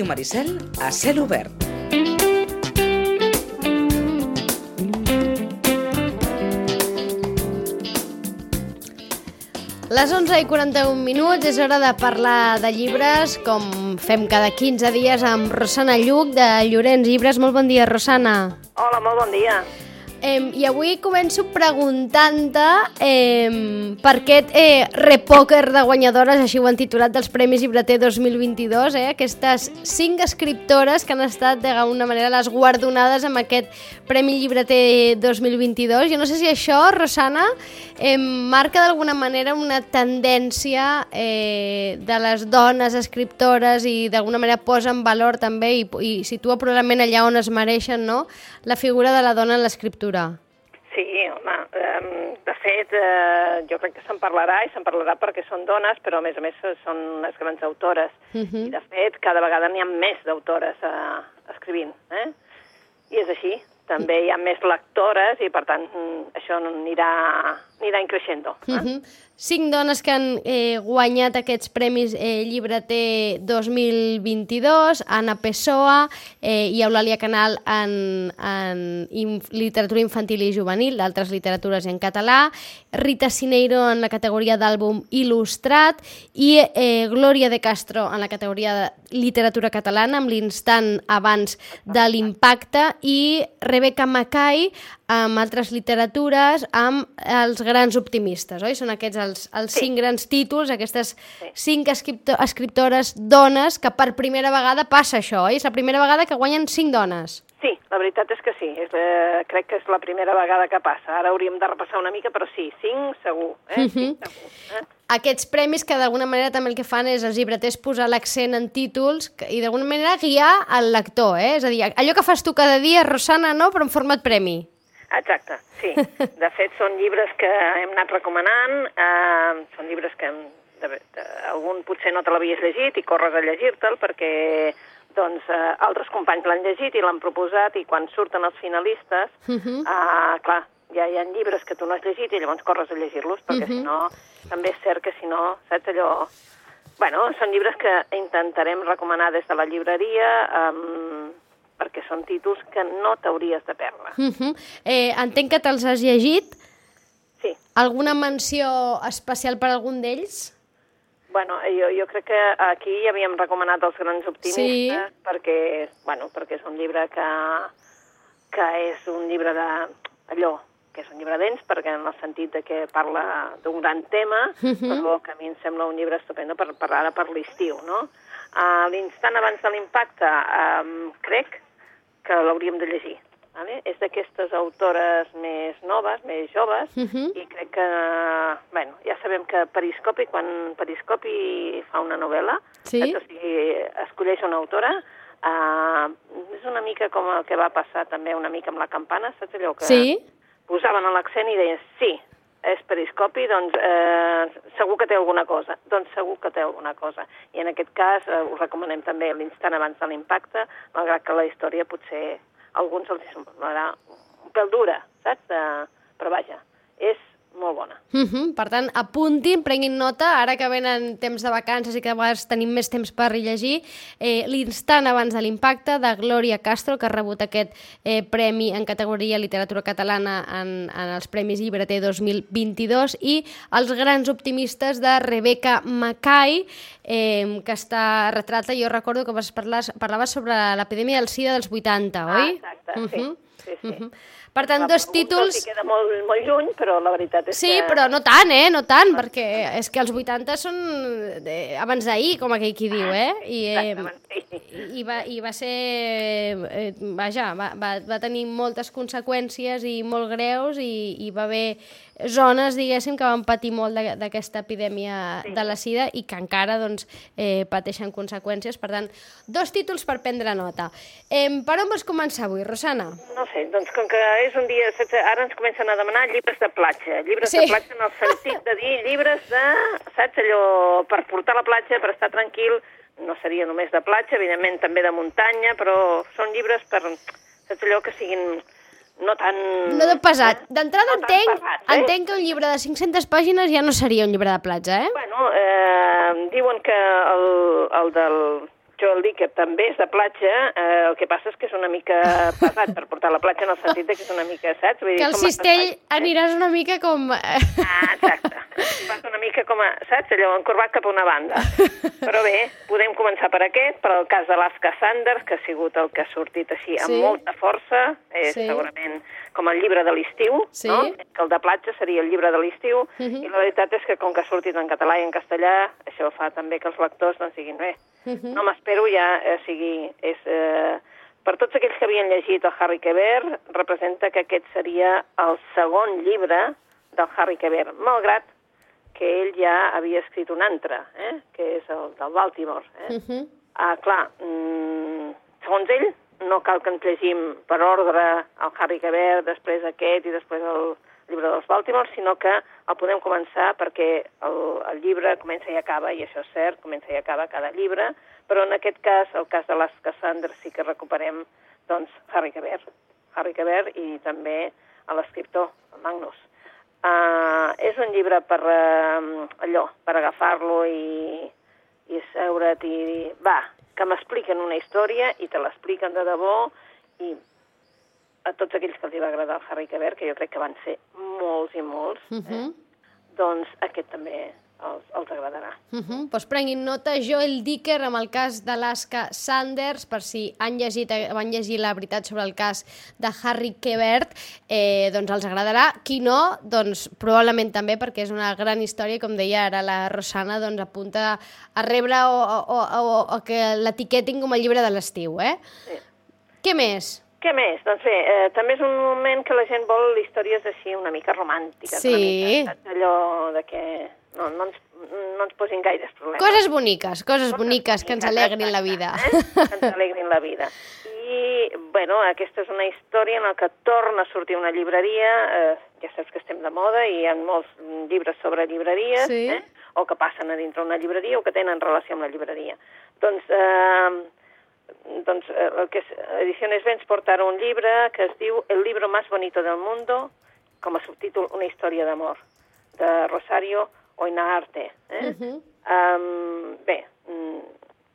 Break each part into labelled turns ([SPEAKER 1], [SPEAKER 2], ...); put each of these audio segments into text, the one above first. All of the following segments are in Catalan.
[SPEAKER 1] Ràdio Maricel, a cel obert.
[SPEAKER 2] Les 11 i 41 minuts és hora de parlar de llibres, com fem cada 15 dies amb Rosana Lluc de Llorenç Llibres. Molt bon dia, Rosana.
[SPEAKER 3] Hola, molt bon dia.
[SPEAKER 2] Eh, I avui començo preguntant-te eh, per aquest eh, repòquer de guanyadores, així ho han titulat, dels Premis Llibreter 2022, eh, aquestes cinc escriptores que han estat d'alguna manera les guardonades amb aquest Premi Llibreter 2022. Jo no sé si això, Rosana, eh, marca d'alguna manera una tendència eh, de les dones escriptores i d'alguna manera posa en valor també i, i situa probablement allà on es mereixen no? la figura de la dona en l'escriptura literatura.
[SPEAKER 3] Sí, home, de fet, uh, jo crec que se'n parlarà i se'n parlarà perquè són dones, però a més a més són unes grans autores. Uh -huh. I de fet, cada vegada n'hi ha més d'autores uh, escrivint, eh? I és així. També hi ha més lectores i, per tant, això anirà, anirà increixendo. Eh? Uh -huh
[SPEAKER 2] cinc dones que han eh, guanyat aquests premis eh, Llibreter 2022, Anna Pessoa eh, i Eulàlia Canal en, en literatura infantil i juvenil, d'altres literatures en català, Rita Cineiro en la categoria d'àlbum il·lustrat i eh, Glòria de Castro en la categoria de literatura catalana amb l'instant abans de l'impacte i Rebecca Mackay amb altres literatures, amb els grans optimistes, oi? Són aquests els, els sí. cinc grans títols, aquestes sí. cinc escripto escriptores dones, que per primera vegada passa això, oi? És la primera vegada que guanyen cinc dones.
[SPEAKER 3] Sí, la veritat és que sí. És, eh, crec que és la primera vegada que passa. Ara hauríem de repassar una mica, però sí, cinc segur. Eh? Uh -huh. cinc, segur
[SPEAKER 2] eh? Aquests premis que d'alguna manera també el que fan és els llibreters posar l'accent en títols i d'alguna manera guiar el lector, eh? És a dir, allò que fas tu cada dia, Rosana, no?, però en format premi.
[SPEAKER 3] Exacte, sí. De fet, són llibres que hem anat recomanant, eh, són llibres que hem, de, de, algun potser no te l'havies llegit i corres a llegir-te'l perquè doncs, eh, altres companys l'han llegit i l'han proposat i quan surten els finalistes, uh -huh. eh, clar, ja hi ha llibres que tu no has llegit i llavors corres a llegir-los perquè uh -huh. si no, també és cert que si no, saps allò... Bueno, són llibres que intentarem recomanar des de la llibreria, eh, perquè són títols que no t'hauries de perdre. Uh
[SPEAKER 2] -huh. eh, entenc que te'ls has llegit.
[SPEAKER 3] Sí.
[SPEAKER 2] Alguna menció especial per algun d'ells?
[SPEAKER 3] Bueno, jo, jo crec que aquí ja havíem recomanat els grans optimistes sí. perquè, bueno, perquè és un llibre que, que és un llibre de allò, que és un llibre dens, perquè en el sentit de que parla d'un gran tema, uh -huh. però que a mi em sembla un llibre estupendo per, per ara per l'estiu, no? A l'instant abans de l'impacte, um, crec que l'hauríem de llegir. Vale? És d'aquestes autores més noves, més joves, uh -huh. i crec que, bueno, ja sabem que Periscopi, quan Periscopi fa una novel·la, sí? o sigui, escolleix una autora, uh, és una mica com el que va passar també una mica amb la campana, saps allò que
[SPEAKER 2] sí?
[SPEAKER 3] posaven l'accent i deien, sí, és periscopi, doncs eh, segur que té alguna cosa. Doncs segur que té alguna cosa. I en aquest cas eh, us recomanem també l'instant abans de l'impacte, malgrat que la història potser alguns els semblarà un pèl dura, saps? Eh, però vaja, és molt bona.
[SPEAKER 2] Uh -huh. Per tant, apuntin, prenguin nota, ara que venen temps de vacances i que a vegades tenim més temps per llegir, eh, l'instant abans de l'impacte de Glòria Castro, que ha rebut aquest eh, premi en categoria literatura catalana en, en els Premis Llibreter 2022, i Els grans optimistes de Rebecca Mackay, eh, que està retrata, jo recordo que vas parlar, parlaves sobre l'epidèmia del SIDA dels 80, oi?
[SPEAKER 3] Ah, exacte, uh -huh. sí. sí, sí. Uh -huh.
[SPEAKER 2] Per tant, dos títols...
[SPEAKER 3] Sí, queda molt, molt lluny, però la veritat és
[SPEAKER 2] sí,
[SPEAKER 3] que...
[SPEAKER 2] Sí, però no tant, eh? No tant, perquè és que els 80 són de... abans d'ahir, com aquell qui diu, eh? I, eh, i, va, i va ser... Eh, vaja, va, va, va tenir moltes conseqüències i molt greus i, i va haver zones, diguéssim, que van patir molt d'aquesta epidèmia sí. de la sida i que encara doncs, eh, pateixen conseqüències. Per tant, dos títols per prendre nota. Eh, per on vols començar avui, Rosana?
[SPEAKER 3] No sé, doncs com que és un dia... Ara ens comencen a demanar llibres de platja. Llibres sí. de platja en el sentit de dir llibres de, saps, allò, per portar a la platja, per estar tranquil, no seria només de platja, evidentment també de muntanya, però són llibres per, saps, allò que siguin no tan...
[SPEAKER 2] No de pesat. D'entrada no entenc, pesat, eh? entenc que un llibre de 500 pàgines ja no seria un llibre de platja, eh?
[SPEAKER 3] Bueno, eh, diuen que el, el del Joel Dicker també és de platja, eh, el que passa és que és una mica pesat per portar la platja en el sentit que és una mica, saps? Vull
[SPEAKER 2] dir, que el cistell bastant... aniràs una mica com...
[SPEAKER 3] Ah, exacte. Vas una mica com a, saps, allò encorbat cap a una banda. Però bé, podem començar per aquest, per el cas de l'Aska Sanders, que ha sigut el que ha sortit així amb sí. molta força, és sí. segurament com el llibre de l'estiu, sí. no? que el de platja seria el llibre de l'estiu, uh mhm. -huh. i la veritat és que com que ha sortit en català i en castellà, això fa també que els lectors doncs diguin, bé, uh -huh. no m'espero ja, eh, sigui, és... Eh, per tots aquells que havien llegit el Harry Quebert, representa que aquest seria el segon llibre del Harry Quebert, malgrat que ell ja havia escrit un altre, eh? que és el del Baltimore. Eh? Uh -huh. ah, clar, mm, segons ell, no cal que ens llegim per ordre el Harry Quebert, després aquest i després el llibre dels Baltimore, sinó que el podem començar perquè el, el llibre comença i acaba, i això és cert, comença i acaba cada llibre, però en aquest cas, el cas de les Cassandra, sí que recuperem doncs, Harry Quebert, Harry Quebert i també l'escriptor, Magnus. Uh, és un llibre per uh, allò, per agafar-lo i, i seure't i dir, va, que m'expliquen una història i te l'expliquen de debò i a tots aquells que els va agradar el Harry Quebert, que jo crec que van ser molts i molts, uh -huh. eh? Mhm. doncs aquest també els, els agradarà.
[SPEAKER 2] Uh -huh. pues doncs prenguin nota Joel Dicker amb el cas d'Alaska Sanders, per si han llegit, van llegir la veritat sobre el cas de Harry Quebert, eh, doncs els agradarà. Qui no, doncs probablement també, perquè és una gran història, com deia ara la Rosana, doncs apunta a rebre o, o, o, o que l'etiquetin com a llibre de l'estiu, eh? Sí. Què més?
[SPEAKER 3] Què més? Doncs bé, eh, també és un moment que la gent vol històries així una mica romàntiques.
[SPEAKER 2] Sí.
[SPEAKER 3] Una mica, allò de que no, no, ens, no ens posin gaires problemes.
[SPEAKER 2] Coses boniques, coses, coses boniques, que ens alegrin la vida.
[SPEAKER 3] Eh? Que ens alegrin la vida. I, bueno, aquesta és una història en la que torna a sortir una llibreria, eh, ja saps que estem de moda i hi ha molts llibres sobre llibreries, sí. eh? o que passen a dintre una llibreria o que tenen relació amb la llibreria. Doncs, eh, doncs eh, el que és, Ediciones Vents portarà un llibre que es diu El libro más bonito del mundo, com a subtítol Una història d'amor, de Rosario Oinarte. Eh? Uh -huh. um, bé, mm,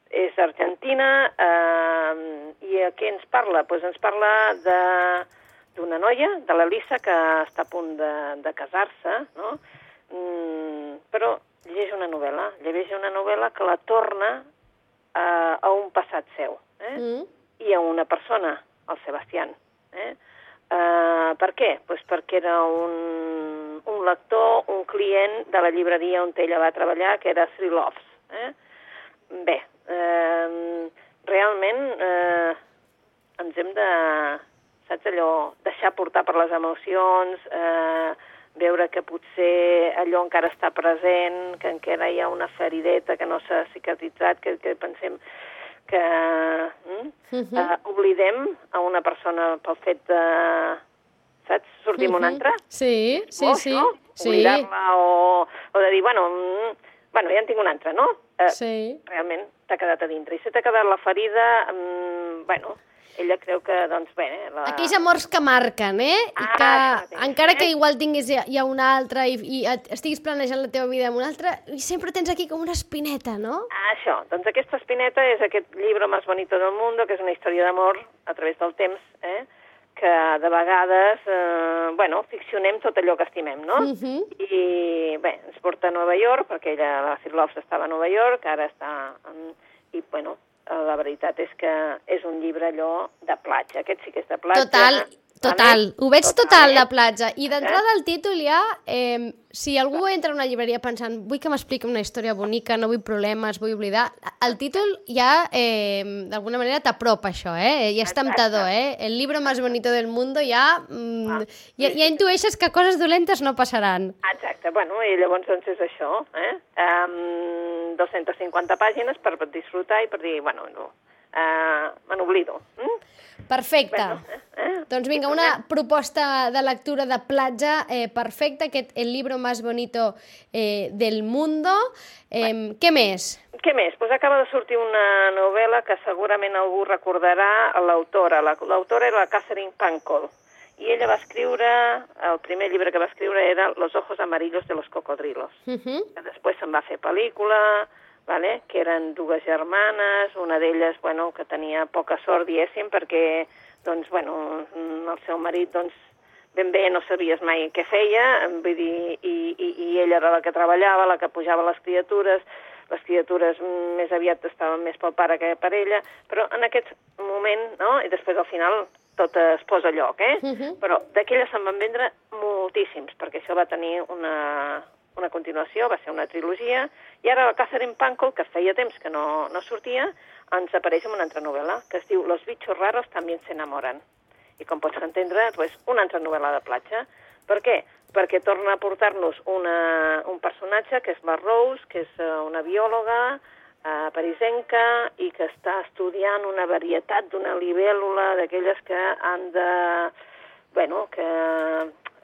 [SPEAKER 3] és argentina um, i a què ens parla? Pues ens parla de d'una noia, de l'Elisa, que està a punt de, de casar-se, no? Mm, però llegeix una novel·la, llegeix una novel·la que la torna a, a un passat seu, eh? Mm. i a una persona, el Sebastián. Eh? Uh, per què? Pues perquè era un un lector, un client de la llibreria on ella va treballar, que era Three Loves. Eh? Bé, eh, realment eh, ens hem de, saps allò, deixar portar per les emocions, eh, veure que potser allò encara està present, que encara hi ha una ferideta que no s'ha cicatritzat, que, que pensem que mm, uh -huh. eh, oblidem a una persona pel fet de, saps? Sortim uh -huh. una altra.
[SPEAKER 2] Sí, sí, oh, sí. No?
[SPEAKER 3] sí. Oblidar-la o, o de dir, bueno, mm, bueno, ja en tinc una altra, no?
[SPEAKER 2] Eh, sí.
[SPEAKER 3] Realment t'ha quedat a dintre. I si t'ha quedat la ferida, mm, bueno, ella creu que, doncs, bé... Eh,
[SPEAKER 2] la... Aquells amors que marquen, eh? I ah, que, ah, encara que igual tinguis ja, una altra i, i estiguis planejant la teva vida amb una altra, i sempre tens aquí com una espineta, no?
[SPEAKER 3] Ah, això. Doncs aquesta espineta és aquest llibre més bonito del món, que és una història d'amor a través del temps, eh? que de vegades, eh, bueno, ficcionem tot allò que estimem, no? Uh -huh. I, bé, ens porta a Nova York, perquè ella, la Sir estava a Nova York, ara està... En, I, bueno, la veritat és que és un llibre allò de platja. Aquest sí que és de platja.
[SPEAKER 2] Total, Total, ho veig total, total la platja. I d'entrada al títol ja, eh, si algú entra a una llibreria pensant vull que m'expliqui una història bonica, no vull problemes, vull oblidar, el títol ja eh, d'alguna manera t'apropa això, eh? Ja és temptador, eh? El llibre més bonito del mundo ja, mm, ah, ja, ja intueixes que coses dolentes no passaran.
[SPEAKER 3] Exacte, bueno, i llavors doncs és això, eh? Um, 250 pàgines per disfrutar i per dir, bueno, no, uh, me n'oblido. Mm?
[SPEAKER 2] Perfecte. Bueno, eh, eh? Doncs vinga, una proposta de lectura de platja eh, perfecta, aquest El libro más bonito eh, del mundo. Eh, bueno. Què més?
[SPEAKER 3] Què més? Pues acaba de sortir una novel·la que segurament algú recordarà l'autora. L'autora era la Catherine Pancol i ella va escriure, el primer llibre que va escriure era Los ojos amarillos de los cocodrilos, uh -huh. que després se'n va fer pel·lícula, vale? que eren dues germanes, una d'elles bueno, que tenia poca sort, diguéssim, perquè doncs, bueno, el seu marit doncs, ben bé no sabies mai què feia, vull dir, i, i, i ella era la que treballava, la que pujava les criatures, les criatures més aviat estaven més pel pare que per ella, però en aquest moment, no? i després al final tot es posa a lloc, eh? Uh -huh. Però d'aquella se'n van vendre moltíssims, perquè això va tenir una, una continuació, va ser una trilogia, i ara la Catherine Pankol, que feia temps que no, no sortia, ens apareix en una altra novel·la, que es diu Los bichos raros también se enamoran. I com pots entendre, pues, una altra novel·la de platja. Per què? Perquè torna a portar-nos un personatge que és la Rose, que és eh, una biòloga, eh, parisenca i que està estudiant una varietat d'una libèl·lula d'aquelles que han de... Bueno, que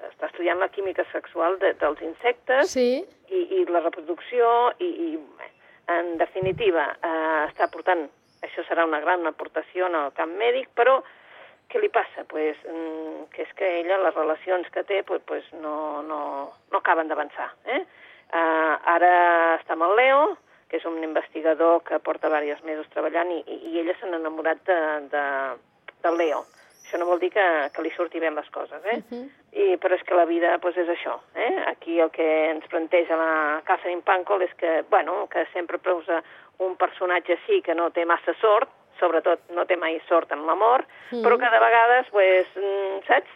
[SPEAKER 3] està estudiant la química sexual de, dels insectes
[SPEAKER 2] sí.
[SPEAKER 3] i, i la reproducció i, i en definitiva, eh, està portant, això serà una gran aportació en el camp mèdic, però què li passa? Pues, mm, que és que ella, les relacions que té, pues, pues no, no, no acaben d'avançar. Eh? Eh, ara està amb el Leo, que és un investigador que porta diversos mesos treballant i, i ella s'ha enamorat de, de, del Leo. Això no vol dir que, que li surti bé les coses, eh? Uh -huh. I, però és que la vida pues, és això. Eh? Aquí el que ens planteja la Catherine Pankol és que, bueno, que sempre posa un personatge així que no té massa sort, sobretot no té mai sort en l'amor, uh -huh. però que de vegades, pues, mm, saps?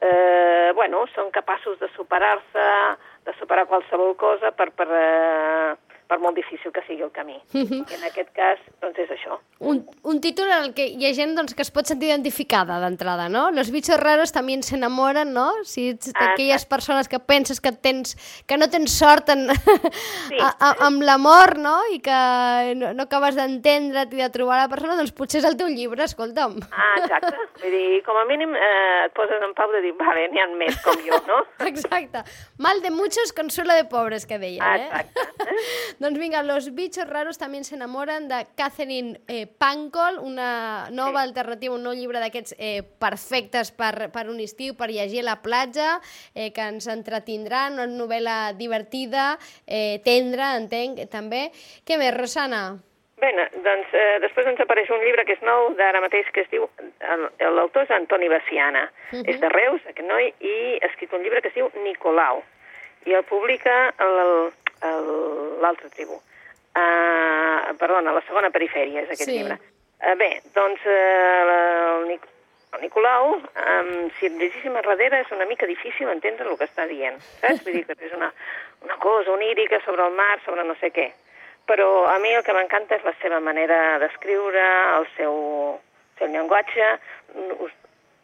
[SPEAKER 3] Eh, bueno, són capaços de superar-se, de superar qualsevol cosa per, per, eh, per molt difícil que sigui el camí. Mm -hmm. I en aquest cas, doncs és això.
[SPEAKER 2] Un, un títol en el que hi ha gent doncs, que es pot sentir identificada d'entrada, no? Los bichos raros també s'enamoren, no? Si ets d'aquelles ah, persones que penses que tens que no tens sort en, sí. a, a, amb l'amor, no? I que no, no acabes d'entendre't i de trobar la persona, doncs potser és el teu llibre, escolta'm.
[SPEAKER 3] Ah, exacte. Vull dir, com a mínim eh, et poses en pau de dir, vale, n'hi ha més com jo, no?
[SPEAKER 2] Exacte. Mal de muchos, consuelo de pobres, que deien,
[SPEAKER 3] eh? Exacte.
[SPEAKER 2] Doncs vinga, Los bichos raros també s'enamoren de Catherine eh, Pankol, una nova sí. alternativa, un nou llibre d'aquests eh, perfectes per, per un estiu, per llegir a la platja, eh, que ens entretindrà, una novel·la divertida, eh, tendra, entenc, també. Què més, Rosana?
[SPEAKER 3] Bé, doncs eh, després ens apareix un llibre que és nou d'ara mateix que es diu, l'autor és Antoni Baciana, uh -huh. és de Reus, aquest noi, i ha escrit un llibre que es diu Nicolau, i el publica el l'altra tribu. Uh, perdona, la segona perifèria és aquest sí. llibre. Uh, bé, doncs uh, el, Nic el Nicolau, um, si et llegíssim a darrere, és una mica difícil entendre el que està dient, saps? Vull dir que és una, una cosa onírica sobre el mar, sobre no sé què. Però a mi el que m'encanta és la seva manera d'escriure, el seu, seu llenguatge. Us,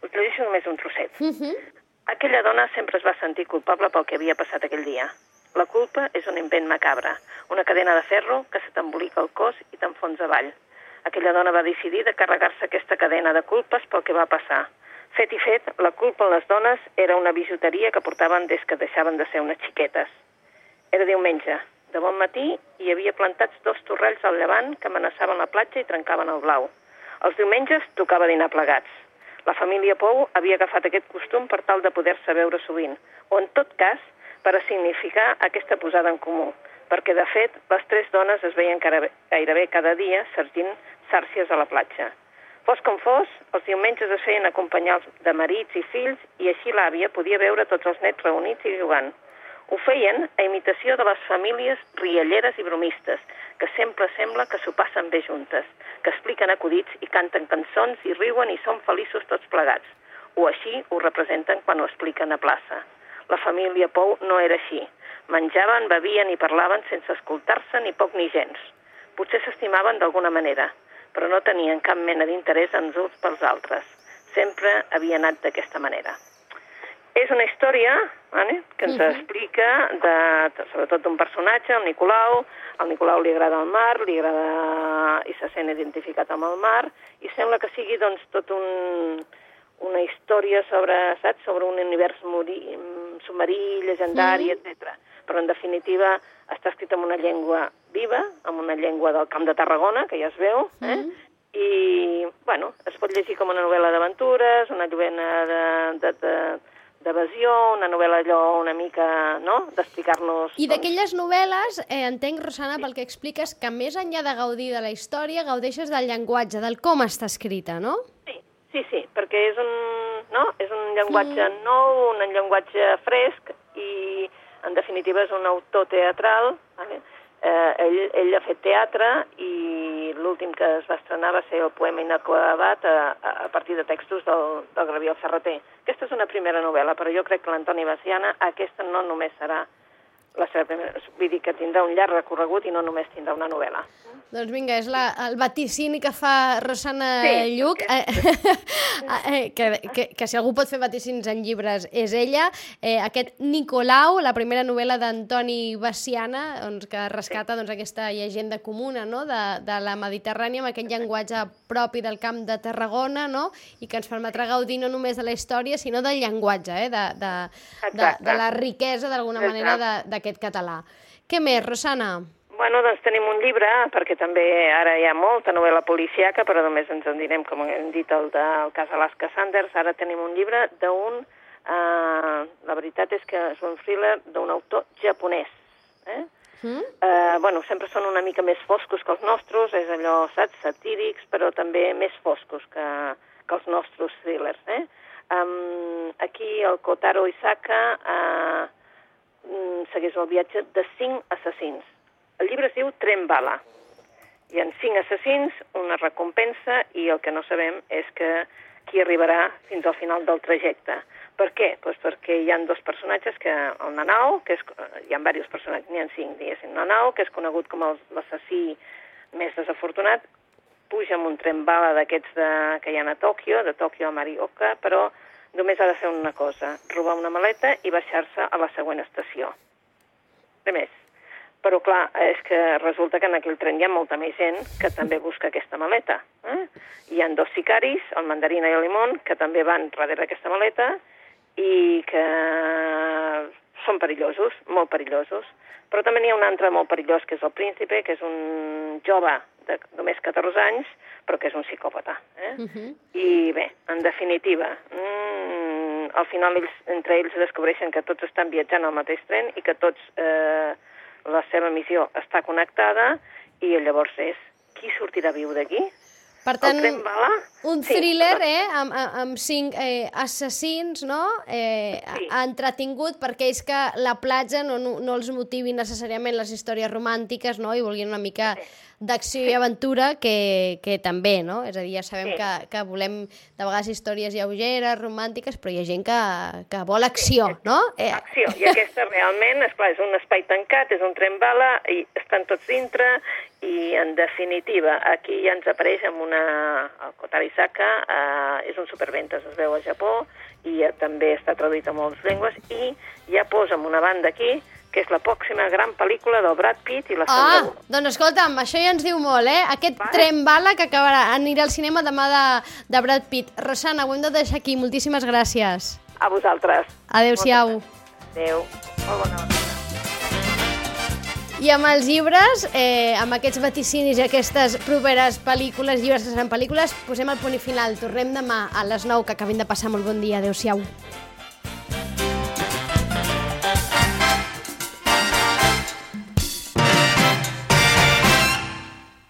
[SPEAKER 3] us llegeixo només un trosset. Uh mhm. -huh. Aquella dona sempre es va sentir culpable pel que havia passat aquell dia. La culpa és un invent macabre, una cadena de ferro que se t'embolica el cos i t'enfonsa avall. Aquella dona va decidir de carregar-se aquesta cadena de culpes pel que va passar. Fet i fet, la culpa en les dones era una bijuteria que portaven des que deixaven de ser unes xiquetes. Era diumenge. De bon matí hi havia plantats dos torrells al llevant que amenaçaven la platja i trencaven el blau. Els diumenges tocava dinar plegats. La família Pou havia agafat aquest costum per tal de poder-se veure sovint, o en tot cas per a significar aquesta posada en comú, perquè, de fet, les tres dones es veien gairebé cada dia sergint sàrcies a la platja. Fos com fos, els diumenges es feien acompanyar de marits i fills i així l'àvia podia veure tots els nets reunits i jugant. Ho feien a imitació de les famílies rialleres i bromistes, que sempre sembla que s'ho passen bé juntes, que expliquen acudits i canten cançons i riuen i són feliços tots plegats. O així ho representen quan ho expliquen a plaça. La família Pou no era així. Menjaven, bevien i parlaven sense escoltar-se ni poc ni gens. Potser s'estimaven d'alguna manera, però no tenien cap mena d'interès en uns pels altres. Sempre havia anat d'aquesta manera. És una història vale, que ens uh -huh. explica, de, sobretot d'un personatge, el Nicolau. Al Nicolau li agrada el mar, li agrada i se sent identificat amb el mar, i sembla que sigui doncs, tot un, una història sobre, saps, sobre un univers morí, submarí, llegendari, mm. etc. Però, en definitiva, està escrit en una llengua viva, en una llengua del Camp de Tarragona, que ja es veu, eh? Mm. I, bueno, es pot llegir com una novel·la d'aventures, una novel·la de, de, de, d'evasió, una novel·la allò una mica, no?, d'explicar-nos...
[SPEAKER 2] I d'aquelles novel·les, eh, entenc, Rosana, pel que expliques, que més enllà de gaudir de la història, gaudeixes del llenguatge, del com està escrita, no?
[SPEAKER 3] Sí, sí, sí, perquè és un, no? és un llenguatge mm. nou, un llenguatge fresc i, en definitiva, és un autor teatral, vale? eh, ell, ell ha fet teatre i l'últim que es va estrenar va ser el poema inacabat a, a partir de textos del, del Gabriel Ferreter. Aquesta és una primera novel·la, però jo crec que l'Antoni Baciana aquesta no només serà la seva primera... Vull dir que tindrà un llarg recorregut i no només tindrà una novel·la.
[SPEAKER 2] Doncs vinga, és la, el vaticini que fa Rosana sí, Lluc, eh, eh, que, que, que si algú pot fer vaticins en llibres és ella. Eh, aquest Nicolau, la primera novel·la d'Antoni Baciana, doncs, que rescata doncs, aquesta llegenda comuna no? de, de la Mediterrània amb aquest llenguatge propi del camp de Tarragona no? i que ens permetrà gaudir no només de la història, sinó del llenguatge, eh? de, de, de, de la riquesa, d'alguna manera, d'aquest català. Què més, Rosana?
[SPEAKER 3] Bueno, doncs tenim un llibre, perquè també ara hi ha molta novel·la policiaca, però només ens en direm, com hem dit, el del cas Alaska Sanders. Ara tenim un llibre d'un... Eh, la veritat és que és un thriller d'un autor japonès. Eh? Mm? Eh, bueno, sempre són una mica més foscos que els nostres, és allò, saps, satírics, però també més foscos que, que els nostres thrillers. Eh? Um, aquí el Kotaro Isaka eh, segueix el viatge de cinc assassins el llibre es diu Tren Bala. Hi ha cinc assassins, una recompensa, i el que no sabem és que qui arribarà fins al final del trajecte. Per què? Pues perquè hi han dos personatges, que el Nanao, que és, hi ha diversos personatges, n'hi ha cinc, diguéssim. Nanao, que és conegut com l'assassí més desafortunat, puja amb un tren bala d'aquests que hi ha a Tòquio, de Tòquio a Marioka, però només ha de fer una cosa, robar una maleta i baixar-se a la següent estació. Res més. Però, clar, és que resulta que en aquell tren hi ha molta més gent que també busca aquesta maleta. Eh? Hi han dos sicaris, el Mandarina i el Limón, que també van darrere d'aquesta maleta i que són perillosos, molt perillosos. Però també n'hi ha un altre molt perillós, que és el príncipe, que és un jove de només 14 anys, però que és un psicòpata. Eh? Uh -huh. I bé, en definitiva, mmm, al final ells, entre ells descobreixen que tots estan viatjant al mateix tren i que tots eh, la seva missió està connectada i llavors és qui sortirà viu d'aquí?
[SPEAKER 2] Per tant, un thriller sí. eh, amb, amb cinc eh, assassins, no? Eh, sí. entretingut per aquells que la platja no, no, no els motivi necessàriament les històries romàntiques, no? I vulguin una mica sí d'acció i aventura que, que també, no? És a dir, ja sabem sí. que, que volem de vegades històries lleugeres, romàntiques, però hi ha gent que, que vol acció, sí. no?
[SPEAKER 3] Eh. Acció, i aquesta realment, és clar, és un espai tancat, és un tren bala, i estan tots dintre, i en definitiva, aquí ja ens apareix amb una... El Kotari Saka eh, és un superventes, es veu a Japó, i eh, també està traduït a moltes llengües, i ja posa una banda aquí que és la pròxima gran pel·lícula del Brad Pitt i la Sandra
[SPEAKER 2] Ah, doncs escolta'm, això ja ens diu molt, eh? Aquest vale. tren bala que acabarà, anirà al cinema demà de, de Brad Pitt. Rosana, ho hem de deixar aquí. Moltíssimes gràcies.
[SPEAKER 3] A vosaltres.
[SPEAKER 2] Adéu-siau.
[SPEAKER 3] Adéu. Molt bona hora.
[SPEAKER 2] I amb els llibres, eh, amb aquests vaticinis i aquestes properes pel·lícules, llibres que seran pel·lícules, posem el punt i final. Tornem demà a les 9, que acabin de passar molt bon dia. Adéu-siau.